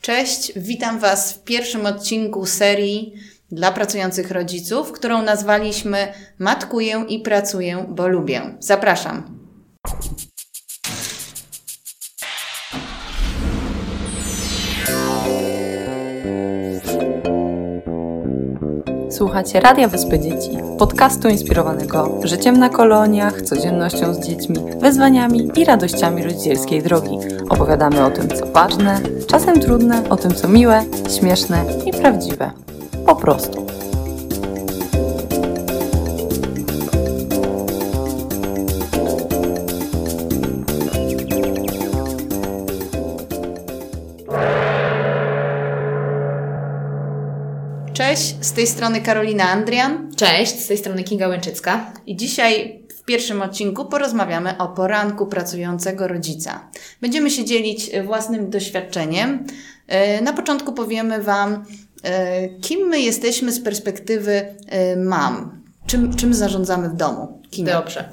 Cześć, witam Was w pierwszym odcinku serii dla pracujących rodziców, którą nazwaliśmy Matkuję i pracuję, bo lubię. Zapraszam. Słuchacie Radia Wyspy Dzieci, podcastu inspirowanego życiem na koloniach, codziennością z dziećmi, wyzwaniami i radościami rodzicielskiej drogi. Opowiadamy o tym, co ważne, czasem trudne, o tym, co miłe, śmieszne i prawdziwe. Po prostu. Cześć, z tej strony Karolina Andrian Cześć, z tej strony Kinga Łęczycka. i dzisiaj w pierwszym odcinku porozmawiamy o poranku pracującego rodzica. Będziemy się dzielić e, własnym doświadczeniem. E, Na początku powiemy Wam, e, kim my jesteśmy z perspektywy mam. Czym, czym zarządzamy w domu? Kinga. Dobrze.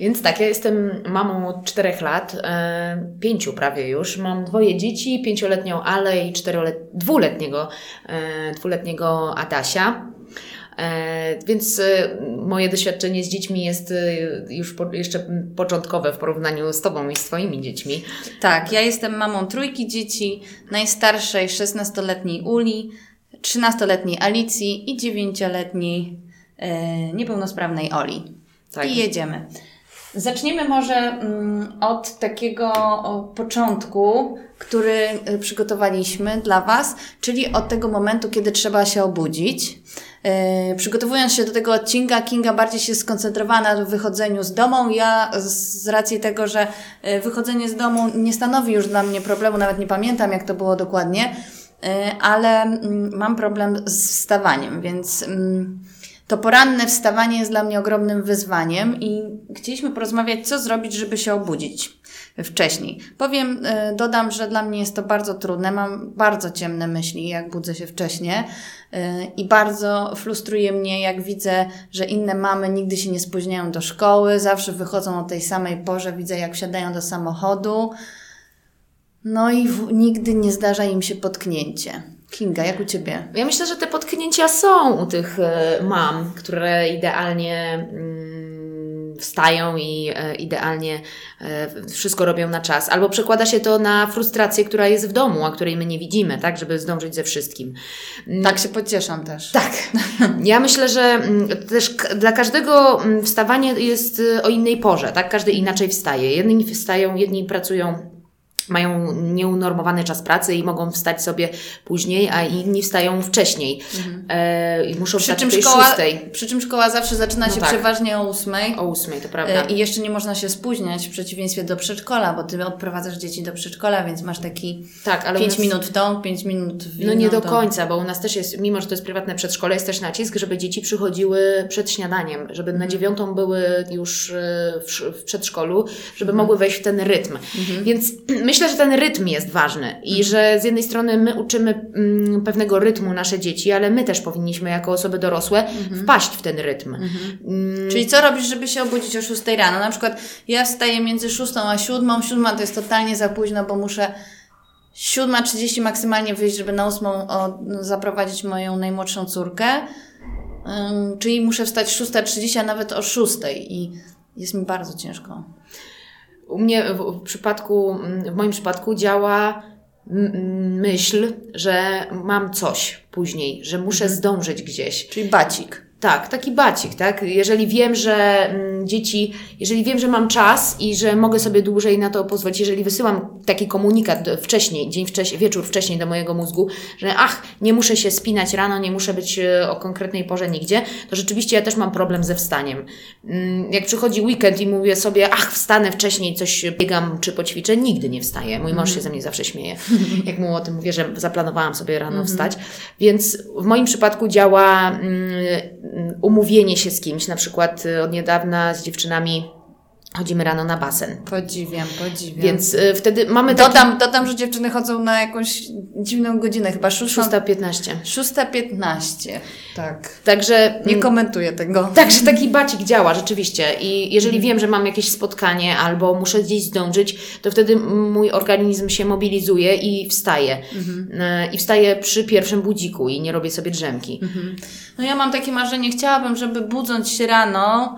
Więc tak, ja jestem mamą od czterech lat, e, pięciu prawie już. Mam dwoje dzieci, pięcioletnią Ale i czterolet, dwuletniego, e, dwuletniego Adasia. E, więc e, moje doświadczenie z dziećmi jest e, już po, jeszcze początkowe w porównaniu z Tobą i z Twoimi dziećmi. Tak, ja jestem mamą trójki dzieci, najstarszej 16-letniej Uli, 13-letniej Alicji i 9-letniej e, niepełnosprawnej Oli. Tak. I jedziemy. Zaczniemy może mm, od takiego początku, który y, przygotowaliśmy dla Was, czyli od tego momentu, kiedy trzeba się obudzić. E, przygotowując się do tego odcinka, Kinga bardziej się skoncentrowała na wychodzeniu z domu. Ja z racji tego, że e, wychodzenie z domu nie stanowi już dla mnie problemu, nawet nie pamiętam jak to było dokładnie, ale mm, mam problem z wstawaniem, więc mm, to poranne wstawanie jest dla mnie ogromnym wyzwaniem i chcieliśmy porozmawiać, co zrobić, żeby się obudzić wcześniej. Powiem, e, dodam, że dla mnie jest to bardzo trudne. Mam bardzo ciemne myśli, jak budzę się wcześnie e, i bardzo frustruje mnie, jak widzę, że inne mamy nigdy się nie spóźniają do szkoły, zawsze wychodzą o tej samej porze, widzę, jak wsiadają do samochodu. No i w, nigdy nie zdarza im się potknięcie. Kinga, jak u Ciebie? Ja myślę, że te potknięcia są u tych e, mam, które idealnie mm, wstają i e, idealnie e, wszystko robią na czas. Albo przekłada się to na frustrację, która jest w domu, a której my nie widzimy, tak, żeby zdążyć ze wszystkim. Mm, Tak się pocieszam też. tak. Ja myślę, że mm, też dla każdego wstawanie jest o innej porze, tak? Każdy inaczej wstaje. Jedni wstają, jedni pracują mają nieunormowany czas pracy i mogą wstać sobie później, a inni wstają wcześniej. E, I muszą Mhm. Przy wstać czym, szkoła, szóstej. przy czym szkoła zawsze zaczyna No się tak. przeważnie o ósmej. O ósmej, to prawda. E, I jeszcze nie można się spóźniać w przeciwieństwie do przedszkola, bo ty odprowadzasz dzieci do przedszkola, więc masz taki tak, ale u 5 nas- minut w tą, 5 minut w No nie do końca, bo u nas też jest, mimo że to jest prywatne przedszkole, jest też nacisk, żeby dzieci przychodziły przed śniadaniem, żeby Mhm. na dziewiątą były już e, w, w przedszkolu, żeby Mhm. mogły wejść w ten rytm. Więc myślę, że ten rytm jest ważny i Mhm. że z jednej strony my uczymy mm, pewnego rytmu nasze dzieci, ale my też powinniśmy jako osoby dorosłe Mhm. wpaść w ten rytm. Mm, Czyli co robisz, żeby się obudzić o 6 rano? Na przykład ja wstaję między 6 a 7. 7 to jest totalnie za późno, bo muszę 7.30 maksymalnie wyjść, żeby na 8 o, zaprowadzić moją najmłodszą córkę. Czyli muszę wstać 6.30, a nawet o 6 i jest mi bardzo ciężko. U mnie w, w przypadku, w moim przypadku działa myśl, że mam coś później, że muszę Mhm. zdążyć gdzieś. Czyli bacik. Tak, taki bacik, tak? Jeżeli wiem, że mm, dzieci, jeżeli wiem, że mam czas i że mogę sobie dłużej na to pozwolić, jeżeli wysyłam taki komunikat wcześniej, dzień wcześniej, wieczór wcześniej do mojego mózgu, że ach, nie muszę się spinać rano, nie muszę być e, o konkretnej porze nigdzie, to rzeczywiście ja też mam problem ze wstaniem. Mm, Jak przychodzi weekend i mówię sobie, ach, wstanę wcześniej, coś biegam czy poćwiczę, nigdy nie wstaję. Mój mąż się ze mnie zawsze śmieje, jak mu o tym mówię, że zaplanowałam sobie rano wstać. Więc w moim przypadku działa mm, umówienie się z kimś, na przykład y, od niedawna z dziewczynami chodzimy rano na basen. Podziwiam, podziwiam. Więc y, wtedy mamy taki... dodam, dodam, że dziewczyny chodzą na jakąś dziwną godzinę, chyba 6.15. 6.15. 6.15, tak. Także... Nie komentuję tego. Także taki bacik działa rzeczywiście i jeżeli wiem, że mam jakieś spotkanie albo muszę gdzieś zdążyć, to wtedy mój organizm się mobilizuje i wstaje. Y, I wstaje przy pierwszym budziku i nie robię sobie drzemki. No ja mam takie marzenie, chciałabym, żeby budząc się rano,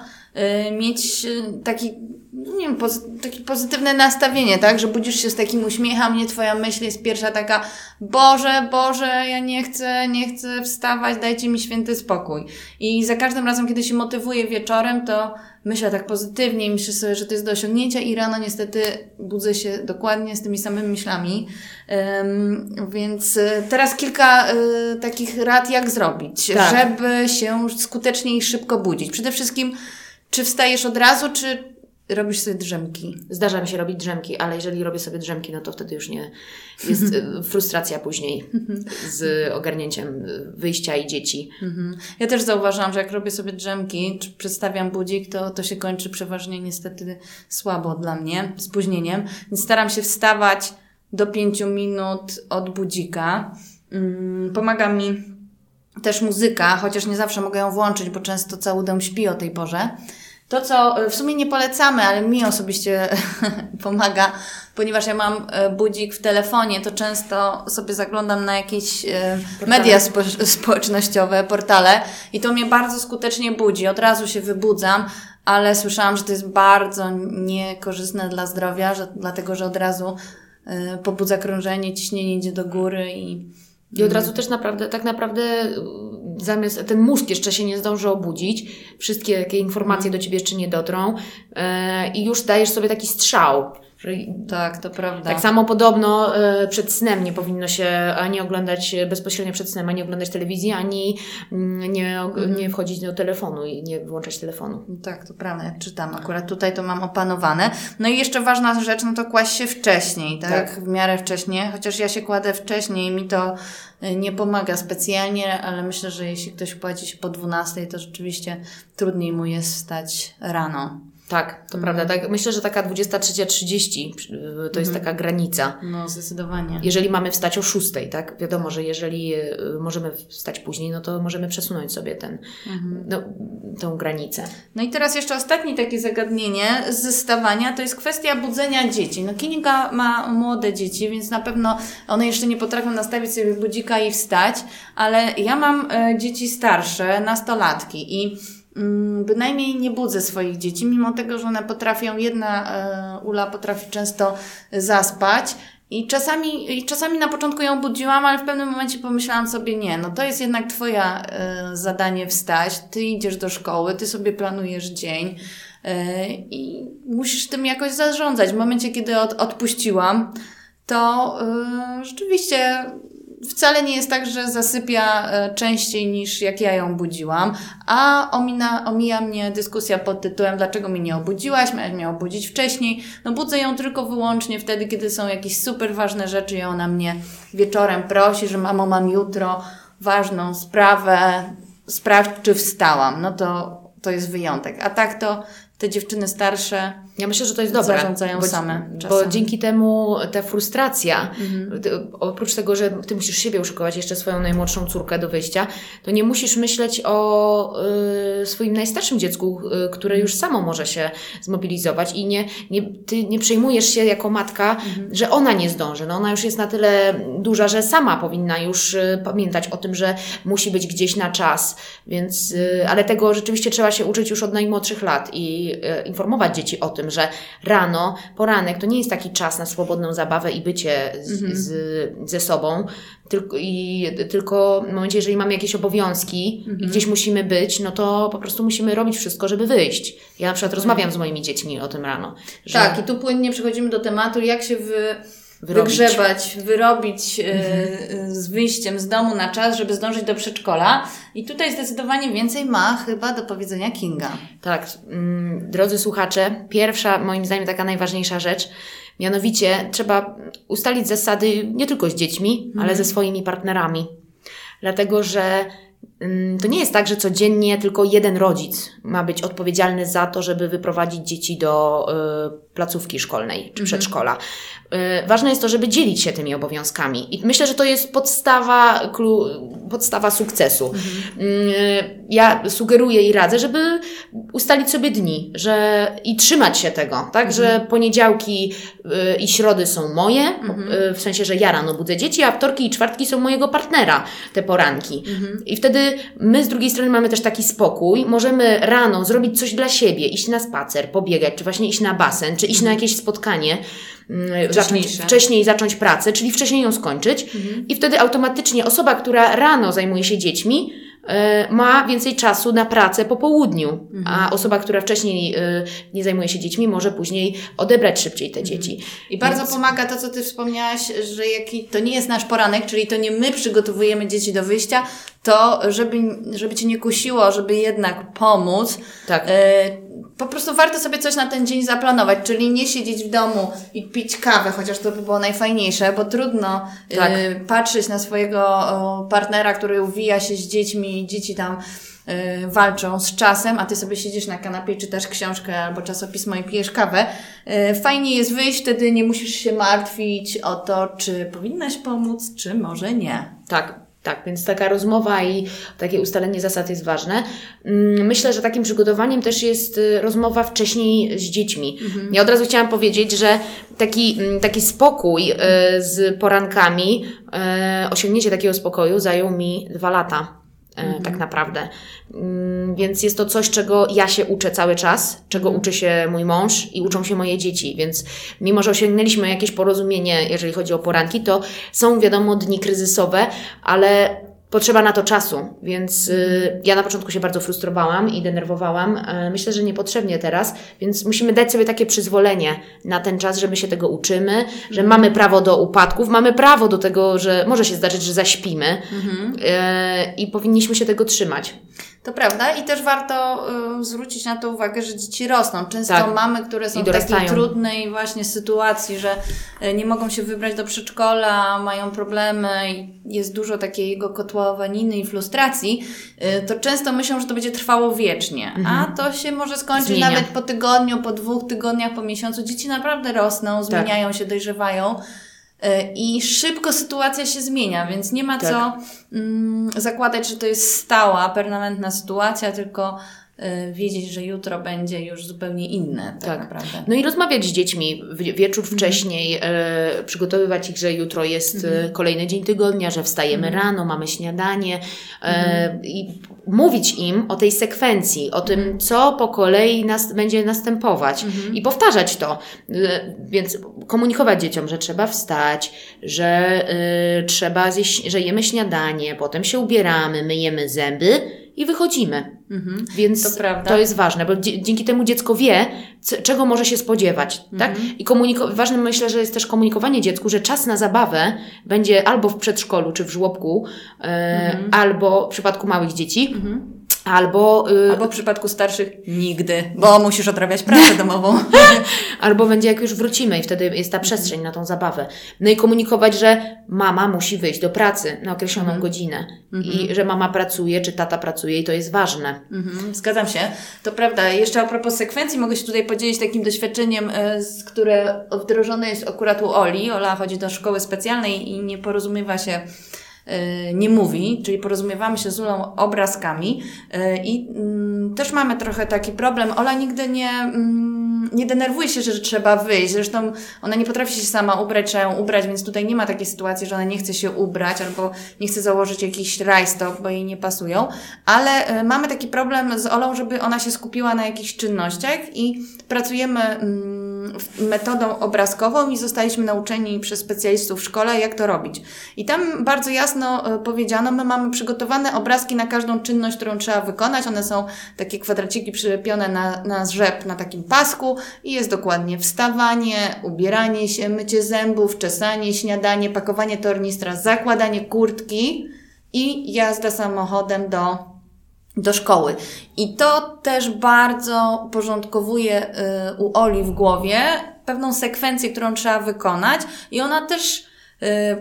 mieć y, taki, no nie wiem, pozy- takie pozytywne nastawienie, tak? Że budzisz się z takim uśmiechem, nie twoja myśl jest pierwsza taka, Boże, Boże, ja nie chcę, nie chcę wstawać, dajcie mi święty spokój. I za każdym razem, kiedy się motywuję wieczorem, to myślę tak pozytywnie i myślę sobie, że to jest do osiągnięcia i rano niestety budzę się dokładnie z tymi samymi myślami. Ym, więc y, teraz kilka y, takich rad, jak zrobić, Tak. żeby się skutecznie i szybko budzić. Przede wszystkim, czy wstajesz od razu, czy robisz sobie drzemki? Zdarza mi się robić drzemki, ale jeżeli robię sobie drzemki, no to wtedy już nie jest y, frustracja później z ogarnięciem y, wyjścia i dzieci. Mhm. Ja też zauważyłam, że jak robię sobie drzemki, czy przedstawiam budzik, to, to się kończy przeważnie niestety słabo dla mnie, spóźnieniem. Więc staram się wstawać do pięciu minut od budzika. Mm, Pomaga mi też muzyka, chociaż nie zawsze mogę ją włączyć, bo często cały dom śpi o tej porze. To, co y, w sumie nie polecamy, ale mi osobiście pomaga, ponieważ ja mam e, budzik w telefonie, to często sobie zaglądam na jakieś e, media spo społecznościowe, portale i to mnie bardzo skutecznie budzi. Od razu się wybudzam, ale słyszałam, że to jest bardzo niekorzystne dla zdrowia, że, dlatego że od razu e, pobudza krążenie, ciśnienie idzie do góry i I od razu też naprawdę, tak naprawdę zamiast, ten mózg jeszcze się nie zdąży obudzić, wszystkie takie informacje do Ciebie jeszcze nie dotrą e, i już dajesz sobie taki strzał. Że tak, to prawda. Tak samo podobno e, przed snem nie powinno się ani oglądać e, bezpośrednio przed snem, ani oglądać telewizji, ani mm, nie, nie wchodzić do telefonu i nie włączać telefonu. Tak, to prawda, ja czytam. Akurat tutaj to mam opanowane. No i jeszcze ważna rzecz, no to kłaść się wcześniej, tak? Tak. W miarę wcześnie, chociaż ja się kładę wcześniej, mi to y, nie pomaga specjalnie, ale myślę, że jeśli ktoś kładzie się po 12, to rzeczywiście trudniej mu jest wstać rano. Tak, to prawda. Tak, myślę, że taka 23.30 y, to jest taka granica. No, zdecydowanie. Jeżeli mamy wstać o 6, tak? Wiadomo, że jeżeli y, możemy wstać później, no to możemy przesunąć sobie ten, no, tą granicę. No i teraz jeszcze ostatnie takie zagadnienie z zestawania to jest kwestia budzenia dzieci. No Kinga ma młode dzieci, więc na pewno one jeszcze nie potrafią nastawić sobie budzika i wstać, ale ja mam e, dzieci starsze, nastolatki i bynajmniej nie budzę swoich dzieci, mimo tego, że one potrafią, jedna e, Ula potrafi często zaspać, i czasami, I czasami na początku ją budziłam, ale w pewnym momencie pomyślałam sobie, nie, no to jest jednak Twoja e, zadanie wstać, Ty idziesz do szkoły, Ty sobie planujesz dzień e, i musisz tym jakoś zarządzać. W momencie, kiedy od, odpuściłam, to rzeczywiście wcale nie jest tak, że zasypia e, częściej niż jak ja ją budziłam, a omina, omija mnie dyskusja pod tytułem dlaczego mnie nie obudziłaś, miałaś mnie obudzić wcześniej. No budzę ją tylko wyłącznie wtedy, kiedy są jakieś super ważne rzeczy i ona mnie wieczorem prosi, że mamo mam jutro ważną sprawę, sprawdź czy wstałam. No to, to jest wyjątek. A tak to te dziewczyny starsze Ja myślę, że to jest dobre. Zarządzają bo, same Bo czasem. Mhm. dzięki temu ta frustracja, ty, oprócz tego, że ty musisz siebie uszykować jeszcze swoją najmłodszą córkę do wyjścia, to nie musisz myśleć o y, swoim najstarszym dziecku, y, które już samo może się zmobilizować i nie, nie, ty nie przejmujesz się jako matka, Mhm. że ona nie zdąży. No ona już jest na tyle duża, że sama powinna już y, pamiętać o tym, że musi być gdzieś na czas. Więc, y, ale tego rzeczywiście trzeba się uczyć już od najmłodszych lat i y, informować dzieci o tym, że rano, poranek to nie jest taki czas na swobodną zabawę i bycie z, z, ze sobą, tylko, i, tylko w momencie, jeżeli mamy jakieś obowiązki i gdzieś musimy być, no to po prostu musimy robić wszystko, żeby wyjść. Ja na przykład rozmawiam z moimi dziećmi o tym rano. Że Tak, i tu płynnie przechodzimy do tematu, jak się wy, Wyrobić. wygrzebać, wyrobić e, z wyjściem z domu na czas, żeby zdążyć do przedszkola. I tutaj zdecydowanie więcej ma chyba do powiedzenia Kinga. Tak, mm, drodzy słuchacze, pierwsza, moim zdaniem, taka najważniejsza rzecz, mianowicie trzeba ustalić zasady nie tylko z dziećmi, ale ze swoimi partnerami. Dlatego, że To nie jest tak, że codziennie tylko jeden rodzic ma być odpowiedzialny za to, żeby wyprowadzić dzieci do y, placówki szkolnej czy przedszkola. Y, ważne jest to, żeby dzielić się tymi obowiązkami. I myślę, że to jest podstawa, klu, podstawa sukcesu. Y, ja sugeruję i radzę, żeby ustalić sobie dni że, i trzymać się tego, tak? Że poniedziałki i środy są moje, y, w sensie, że ja rano budzę dzieci, a wtorki i czwartki są mojego partnera, te poranki. I wtedy my z drugiej strony mamy też taki spokój, możemy rano zrobić coś dla siebie, iść na spacer, pobiegać, czy właśnie iść na basen, czy iść na jakieś spotkanie, mm, zacząć, wcześniej zacząć pracę, czyli wcześniej ją skończyć. I wtedy automatycznie osoba, która rano zajmuje się dziećmi, ma więcej czasu na pracę po południu, a osoba, która wcześniej e, nie zajmuje się dziećmi, może później odebrać szybciej te dzieci. I bardzo Więc- pomaga to, co Ty wspomniałaś, że jaki, to nie jest nasz poranek, czyli to nie my przygotowujemy dzieci do wyjścia, to żeby, żeby Cię nie kusiło, żeby jednak pomóc. Tak. E, po prostu warto sobie coś na ten dzień zaplanować, czyli nie siedzieć w domu i pić kawę, chociaż to by było najfajniejsze, bo trudno Tak. e, patrzeć na swojego o, partnera, który uwija się z dziećmi i dzieci tam e, walczą z czasem, a ty sobie siedzisz na kanapie i czytasz książkę albo czasopismo i pijesz kawę. E, Fajnie jest wyjść, wtedy nie musisz się martwić o to, czy powinnaś pomóc, czy może nie. Tak, tak, więc taka rozmowa i takie ustalenie zasad jest ważne. Mm, Myślę, że takim przygotowaniem też jest y, rozmowa wcześniej z dziećmi. Ja od razu chciałam powiedzieć, że taki, mm, taki spokój y, z porankami, y, osiągnięcie takiego spokoju zajął mi dwa lata. E, Tak naprawdę. Mm, Więc jest to coś, czego ja się uczę cały czas, czego uczy się mój mąż i uczą się moje dzieci. Więc mimo, że osiągnęliśmy jakieś porozumienie, jeżeli chodzi o poranki, to są wiadomo dni kryzysowe, ale potrzeba na to czasu. Więc y, ja na początku się bardzo frustrowałam i denerwowałam. E, myślę, że niepotrzebnie teraz, więc musimy dać sobie takie przyzwolenie na ten czas, że my się tego uczymy, że mamy prawo do upadków, mamy prawo do tego, że może się zdarzyć, że zaśpimy e, i powinniśmy się tego trzymać. To prawda i też warto y, zwrócić na to uwagę, że dzieci rosną. Często Tak. mamy, które są w takiej trudnej właśnie sytuacji, że y, nie mogą się wybrać do przedszkola, mają problemy i jest dużo takiego kotłowaniny i frustracji, y, to często myślą, że to będzie trwało wiecznie. A to się może skończyć Mhm. Zmienia. nawet po tygodniu, po dwóch tygodniach, po miesiącu. Dzieci naprawdę rosną, Tak. zmieniają się, dojrzewają. Y, I szybko sytuacja się zmienia, więc nie ma Tak. co mm, zakładać, że to jest stała, permanentna sytuacja, tylko wiedzieć, że jutro będzie już zupełnie inne, tak, Tak. naprawdę. No i rozmawiać z dziećmi wieczór wcześniej, e, przygotowywać ich, że jutro jest e, kolejny dzień tygodnia, że wstajemy rano, mamy śniadanie e, i mówić im o tej sekwencji, o tym, co po kolei nas, będzie następować i powtarzać to. E, więc komunikować dzieciom, że trzeba wstać, że trzeba zjeść, że jemy śniadanie, potem się ubieramy, myjemy zęby i wychodzimy. Mhm. Więc To to jest ważne, bo dzięki temu dziecko wie, czego może się spodziewać, tak? Mhm. I komuniko- ważne myślę, że jest też komunikowanie dziecku, że czas na zabawę będzie albo w przedszkolu czy w żłobku, Mhm. albo w przypadku małych dzieci, albo, y, Albo w przypadku starszych nigdy, bo musisz odrabiać pracę domową. albo będzie jak już wrócimy i wtedy jest ta przestrzeń na tą zabawę. No i komunikować, że mama musi wyjść do pracy na określoną Mhm. godzinę i że mama pracuje, czy tata pracuje i to jest ważne. Mhm, zgadzam się. To prawda. Jeszcze a propos sekwencji, mogę się tutaj podzielić takim doświadczeniem, e, z, które wdrożone jest akurat u Oli. Ola chodzi do szkoły specjalnej i nie porozumiewa się, nie mówi, czyli porozumiewamy się z Ulą obrazkami e, i mm, też mamy trochę taki problem. Ola nigdy nie, mm, nie denerwuje się, że trzeba wyjść. Zresztą ona nie potrafi się sama ubrać, trzeba ją ubrać, więc tutaj nie ma takiej sytuacji, że ona nie chce się ubrać albo nie chce założyć jakiś rajstop, bo jej nie pasują. Ale e, mamy taki problem z Olą, żeby ona się skupiła na jakichś czynnościach i pracujemy mm, metodą obrazkową i zostaliśmy nauczeni przez specjalistów w szkole, jak to robić. I tam bardzo jasno e, powiedziano, my mamy przygotowane obrazki na każdą czynność, którą trzeba wykonać. One są takie kwadraciki przylepione na, na zrzep, na takim pasku i jest dokładnie wstawanie, ubieranie się, mycie zębów, czesanie, śniadanie, pakowanie tornistra, zakładanie kurtki i jazda samochodem do do szkoły. I to też bardzo porządkowuje y, u Oli w głowie pewną sekwencję, którą trzeba wykonać i ona też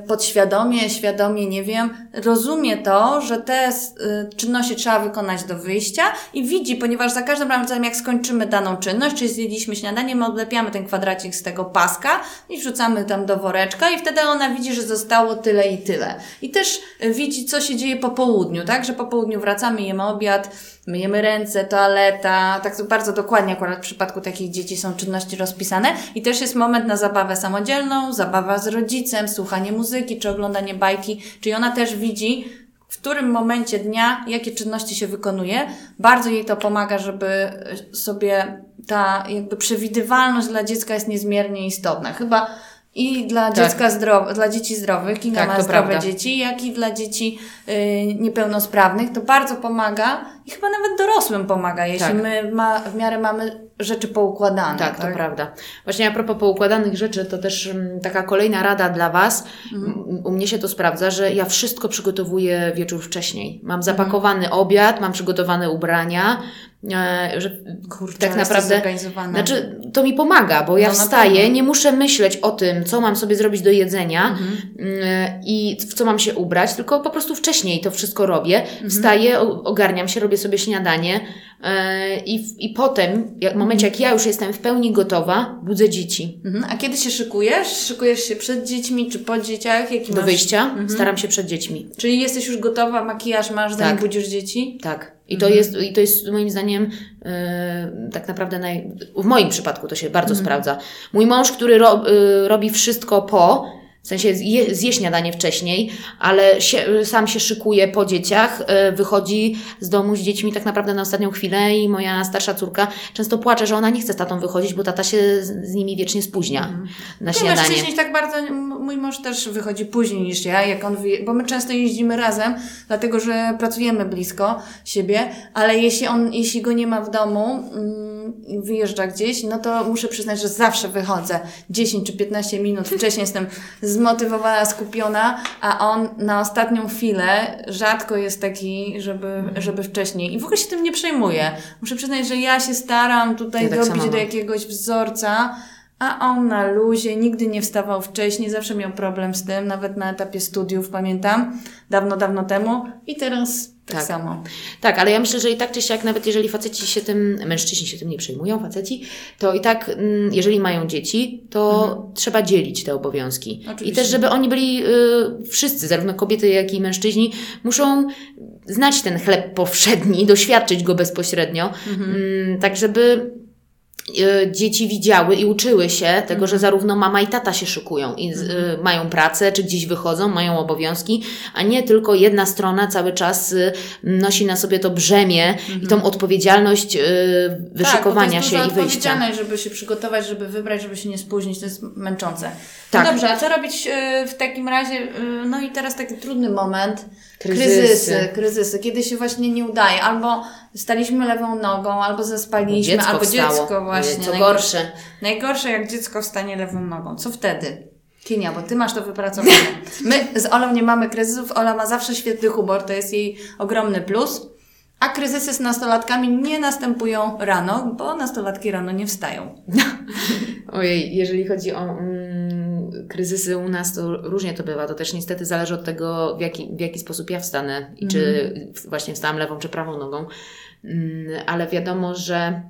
podświadomie, świadomie, nie wiem, rozumie to, że te y, czynności trzeba wykonać do wyjścia i widzi, ponieważ za każdym razem jak skończymy daną czynność, czyli zjedliśmy śniadanie, my odlepiamy ten kwadracik z tego paska i wrzucamy tam do woreczka i wtedy ona widzi, że zostało tyle i tyle. I też y, widzi, co się dzieje po południu, tak? Że po południu wracamy, jemy obiad, myjemy ręce, toaleta, tak bardzo dokładnie akurat w przypadku takich dzieci są czynności rozpisane i też jest moment na zabawę samodzielną, zabawa z rodzicem, słuchanie muzyki czy oglądanie bajki, czyli ona też widzi, w którym momencie dnia, jakie czynności się wykonuje. Bardzo jej to pomaga, żeby sobie ta jakby przewidywalność dla dziecka jest niezmiernie istotna. Chyba i dla Tak. dziecka zdrow- dla dzieci zdrowych, Kinga Tak, ma zdrowe prawda. dzieci, jak i dla dzieci y, niepełnosprawnych. To bardzo pomaga i chyba nawet dorosłym pomaga, jeśli Tak. my ma, w miarę mamy rzeczy poukładane. Tak, to prawda. Właśnie a propos poukładanych rzeczy, to też mm, taka kolejna rada dla Was. Mhm. M- U mnie się to sprawdza, że ja wszystko przygotowuję wieczór wcześniej. Mam Mhm. zapakowany obiad, mam przygotowane ubrania, że Kurczę, tak naprawdę. Znaczy, to mi pomaga, bo ja No, na wstaję, pewno. nie muszę myśleć o tym, co mam sobie zrobić do jedzenia Mhm. mm, i w co mam się ubrać, tylko po prostu wcześniej to wszystko robię. Mhm. Wstaję, ogarniam się, robię sobie śniadanie e, i, i potem, jak, w momencie jak ja już jestem w pełni gotowa, budzę dzieci. Mhm. A kiedy się szykujesz? Szykujesz się przed dziećmi czy po dzieciach? Jaki Do masz? wyjścia staram się przed dziećmi. Czyli jesteś już gotowa, makijaż masz, zanim Tak. budzisz dzieci? Tak. I to, jest, I to jest moim zdaniem e, tak naprawdę naj... w moim przypadku to się bardzo sprawdza. Mój mąż, który ro, e, robi wszystko po, w sensie zje, zje śniadanie wcześniej, ale się, sam się szykuje po dzieciach, e, wychodzi z domu z dziećmi tak naprawdę na ostatnią chwilę i moja starsza córka często płacze, że ona nie chce z tatą wychodzić, bo tata się z, nimi wiecznie spóźnia na Nie, śniadanie. mężczyźni tak bardzo, mój mąż też wychodzi później niż ja, jak on bo my często jeździmy razem, dlatego że pracujemy blisko siebie, ale jeśli on, jeśli go nie ma w domu mm, wyjeżdża gdzieś, no to muszę przyznać, że zawsze wychodzę 10 czy 15 minut wcześniej jestem zmotywowana, skupiona, a on na ostatnią chwilę rzadko jest taki, żeby, żeby wcześniej. I w ogóle się tym nie przejmuję. Muszę przyznać, że ja się staram tutaj Ja tak dobić do mam. jakiegoś wzorca, a on na luzie, nigdy nie wstawał wcześniej, zawsze miał problem z tym, nawet na etapie studiów, pamiętam, dawno, dawno temu i teraz tak, Tak. samo. Tak, ale ja myślę, że i tak czy siak, nawet jeżeli faceci się tym, mężczyźni się tym nie przejmują, faceci, to i tak, mm, jeżeli mają dzieci, to trzeba dzielić te obowiązki. Mhm. Oczywiście. I też, żeby oni byli, y, wszyscy, zarówno kobiety, jak i mężczyźni, muszą znać ten chleb powszedni, doświadczyć go bezpośrednio, Mhm. mm, tak żeby y, dzieci widziały i uczyły się tego, Mhm. że zarówno mama i tata się szykują i y, mają pracę, czy gdzieś wychodzą, mają obowiązki, a nie tylko jedna strona cały czas y, nosi na sobie to brzemię i tą odpowiedzialność y, wyszykowania Mhm. tak, jest się i wyjścia. odpowiedzialność, żeby się przygotować, żeby wybrać, żeby się nie spóźnić, to jest męczące. Tak. No dobrze, a co robić y, w takim razie, y, no i teraz taki trudny moment, Kryzysy. kryzysy, kryzysy kiedy się właśnie nie udaje, albo staliśmy lewą nogą, albo zaspaliśmy, Dziecko albo wstało. dziecko właśnie. Co najgor- gorsze. Najgorsze jak dziecko wstanie lewą nogą. Co wtedy? Kinia, bo ty masz to wypracowane. My z Olą nie mamy kryzysów. Ola ma zawsze świetny humor, to jest jej ogromny plus. A kryzysy z nastolatkami nie następują rano, bo nastolatki rano nie wstają. Ojej, jeżeli chodzi o mm, kryzysy u nas, to różnie to bywa. To też niestety zależy od tego, w jaki, w jaki sposób ja wstanę i czy właśnie wstałam lewą czy prawą nogą. Mm, ale wiadomo, że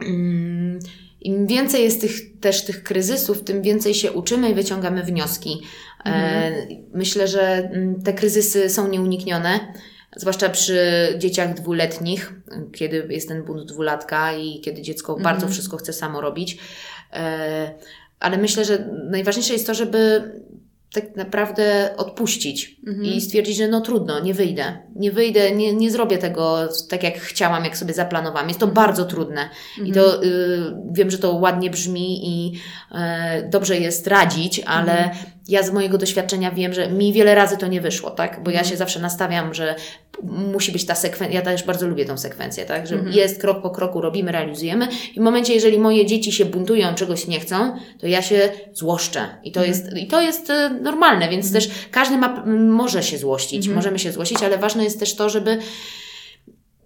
mm, im więcej jest tych, też tych kryzysów, tym więcej się uczymy i wyciągamy wnioski. E, myślę, że mm, te kryzysy są nieuniknione. Zwłaszcza przy dzieciach dwuletnich, kiedy jest ten bunt dwulatka i kiedy dziecko bardzo wszystko chce samo robić. Ale myślę, że najważniejsze jest to, żeby tak naprawdę odpuścić i stwierdzić, że no trudno, nie wyjdę. Nie wyjdę, nie, nie zrobię tego tak, jak chciałam, jak sobie zaplanowałam. Jest to bardzo trudne. I to y, wiem, że to ładnie brzmi i e, dobrze jest radzić, ale ja z mojego doświadczenia wiem, że mi wiele razy to nie wyszło, tak? Bo ja się zawsze nastawiam, że musi być ta sekwencja, ja też bardzo lubię tą sekwencję, tak? Że jest krok po kroku, robimy, realizujemy i w momencie, jeżeli moje dzieci się buntują, czegoś nie chcą, to ja się złoszczę. I to jest, i to jest e, normalne, więc też każdy ma, może się złościć, możemy się złościć, ale ważne jest też to, żeby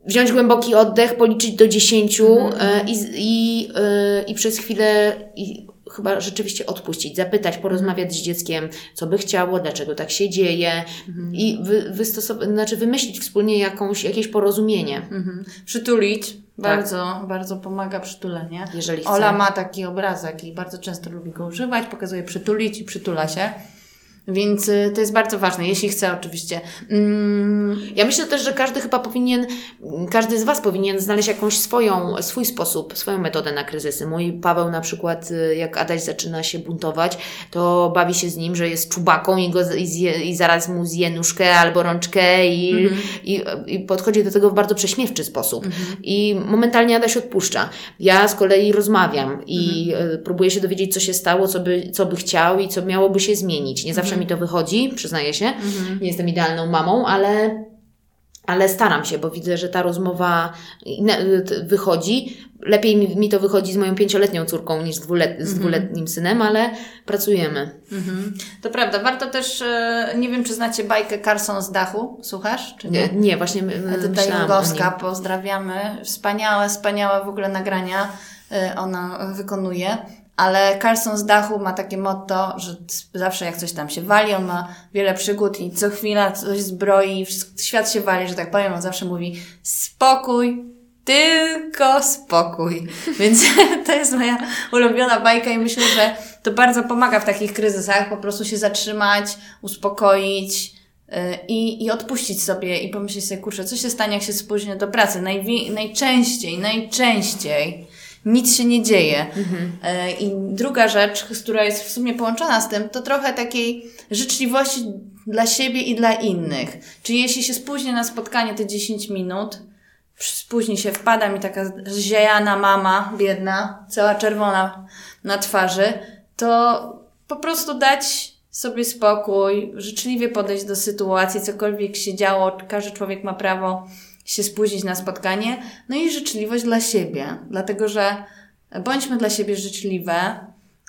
wziąć głęboki oddech, policzyć do dziesięciu e, i, i, e, i przez chwilę i chyba rzeczywiście odpuścić, zapytać, porozmawiać z dzieckiem, co by chciało, dlaczego tak się dzieje i wy, wystosować, znaczy wymyślić wspólnie jakąś, jakieś porozumienie. Mhm. Przytulić. Bardzo, bardzo pomaga przytulenie. Jeżeli chce. Ola ma taki obrazek i bardzo często lubi go używać, pokazuje przytulić i przytula się. Więc y, to jest bardzo ważne, jeśli chce oczywiście. Mm, Ja myślę też, że każdy chyba powinien, każdy z Was powinien znaleźć jakąś swoją, swój sposób, swoją metodę na kryzysy. Mój Paweł na przykład, y, jak Adaś zaczyna się buntować, to bawi się z nim, że jest czubaką i, go, i, zje, i zaraz mu zje nóżkę albo rączkę i, i, i podchodzi do tego w bardzo prześmiewczy sposób. I momentalnie Adaś odpuszcza. Ja z kolei rozmawiam i y, próbuję się dowiedzieć, co się stało, co by, co by chciał i co miałoby się zmienić. Nie zawsze mi to wychodzi, przyznaję się. Nie jestem idealną mamą, ale ale staram się, bo widzę, że ta rozmowa t- wychodzi. Lepiej mi, to wychodzi z moją pięcioletnią córką niż z, dwulet, z dwuletnim synem, ale pracujemy. mhm. To prawda, warto też, e, nie wiem czy znacie bajkę Carson z dachu, słuchasz? Czy Nie, nie właśnie Jungowska, nim. pozdrawiamy. Wspaniałe, wspaniałe w ogóle nagrania y, ona wykonuje. Ale Carson z dachu ma takie motto, że zawsze jak coś tam się wali, on ma wiele przygód i co chwila coś zbroi, świat się wali, że tak powiem. On zawsze mówi spokój, tylko spokój. Więc to jest moja ulubiona bajka i myślę, że to bardzo pomaga w takich kryzysach, po prostu się zatrzymać, uspokoić, y, i, i odpuścić sobie i pomyśleć sobie, kurczę, co się stanie, jak się spóźnię do pracy? Najwi- najczęściej, najczęściej nic się nie dzieje. E, I druga rzecz, która jest w sumie połączona z tym, to trochę takiej życzliwości dla siebie i dla innych. Czyli jeśli się spóźnię na spotkanie te 10 minut, spóźni się, wpada mi taka zziajana mama, biedna, cała czerwona na twarzy, to po prostu dać sobie spokój, życzliwie podejść do sytuacji, cokolwiek się działo, każdy człowiek ma prawo się spóźnić na spotkanie, no i życzliwość dla siebie, dlatego że bądźmy dla siebie życzliwe,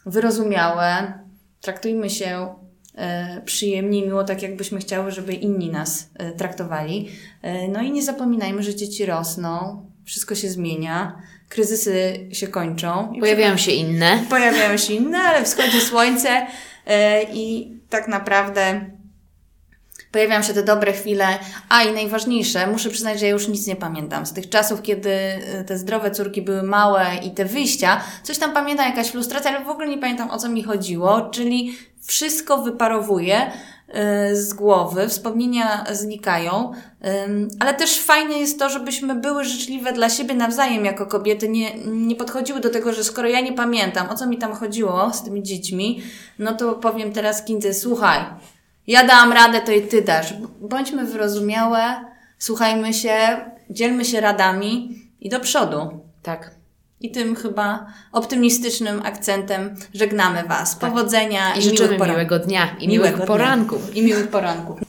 wyrozumiałe, traktujmy się e, przyjemnie, miło, tak jakbyśmy chciały, żeby inni nas e, traktowali. E, no i nie zapominajmy, że dzieci rosną, wszystko się zmienia, kryzysy się kończą. Pojawiają się inne. pojawiają się inne, ale wschodzi słońce i tak naprawdę pojawiają się te dobre chwile. A i najważniejsze, muszę przyznać, że ja już nic nie pamiętam. Z tych czasów, kiedy e, te zdrowe córki były małe i te wyjścia, coś tam pamiętam, jakaś frustracja, ale w ogóle nie pamiętam o co mi chodziło, czyli wszystko wyparowuje e, z głowy, wspomnienia znikają, ale też fajne jest to, żebyśmy były życzliwe dla siebie nawzajem jako kobiety, nie, nie podchodziły do tego, że skoro ja nie pamiętam, o co mi tam chodziło z tymi dziećmi, no to powiem teraz Kindze, słuchaj, ja dałam radę, to i ty dasz. Bądźmy wyrozumiałe, słuchajmy się, dzielmy się radami i do przodu. Tak. I tym chyba optymistycznym akcentem żegnamy Was. Powodzenia I życzymy miłych poran- miłego dnia i miłego miłych dnia. poranków. I miłych poranków.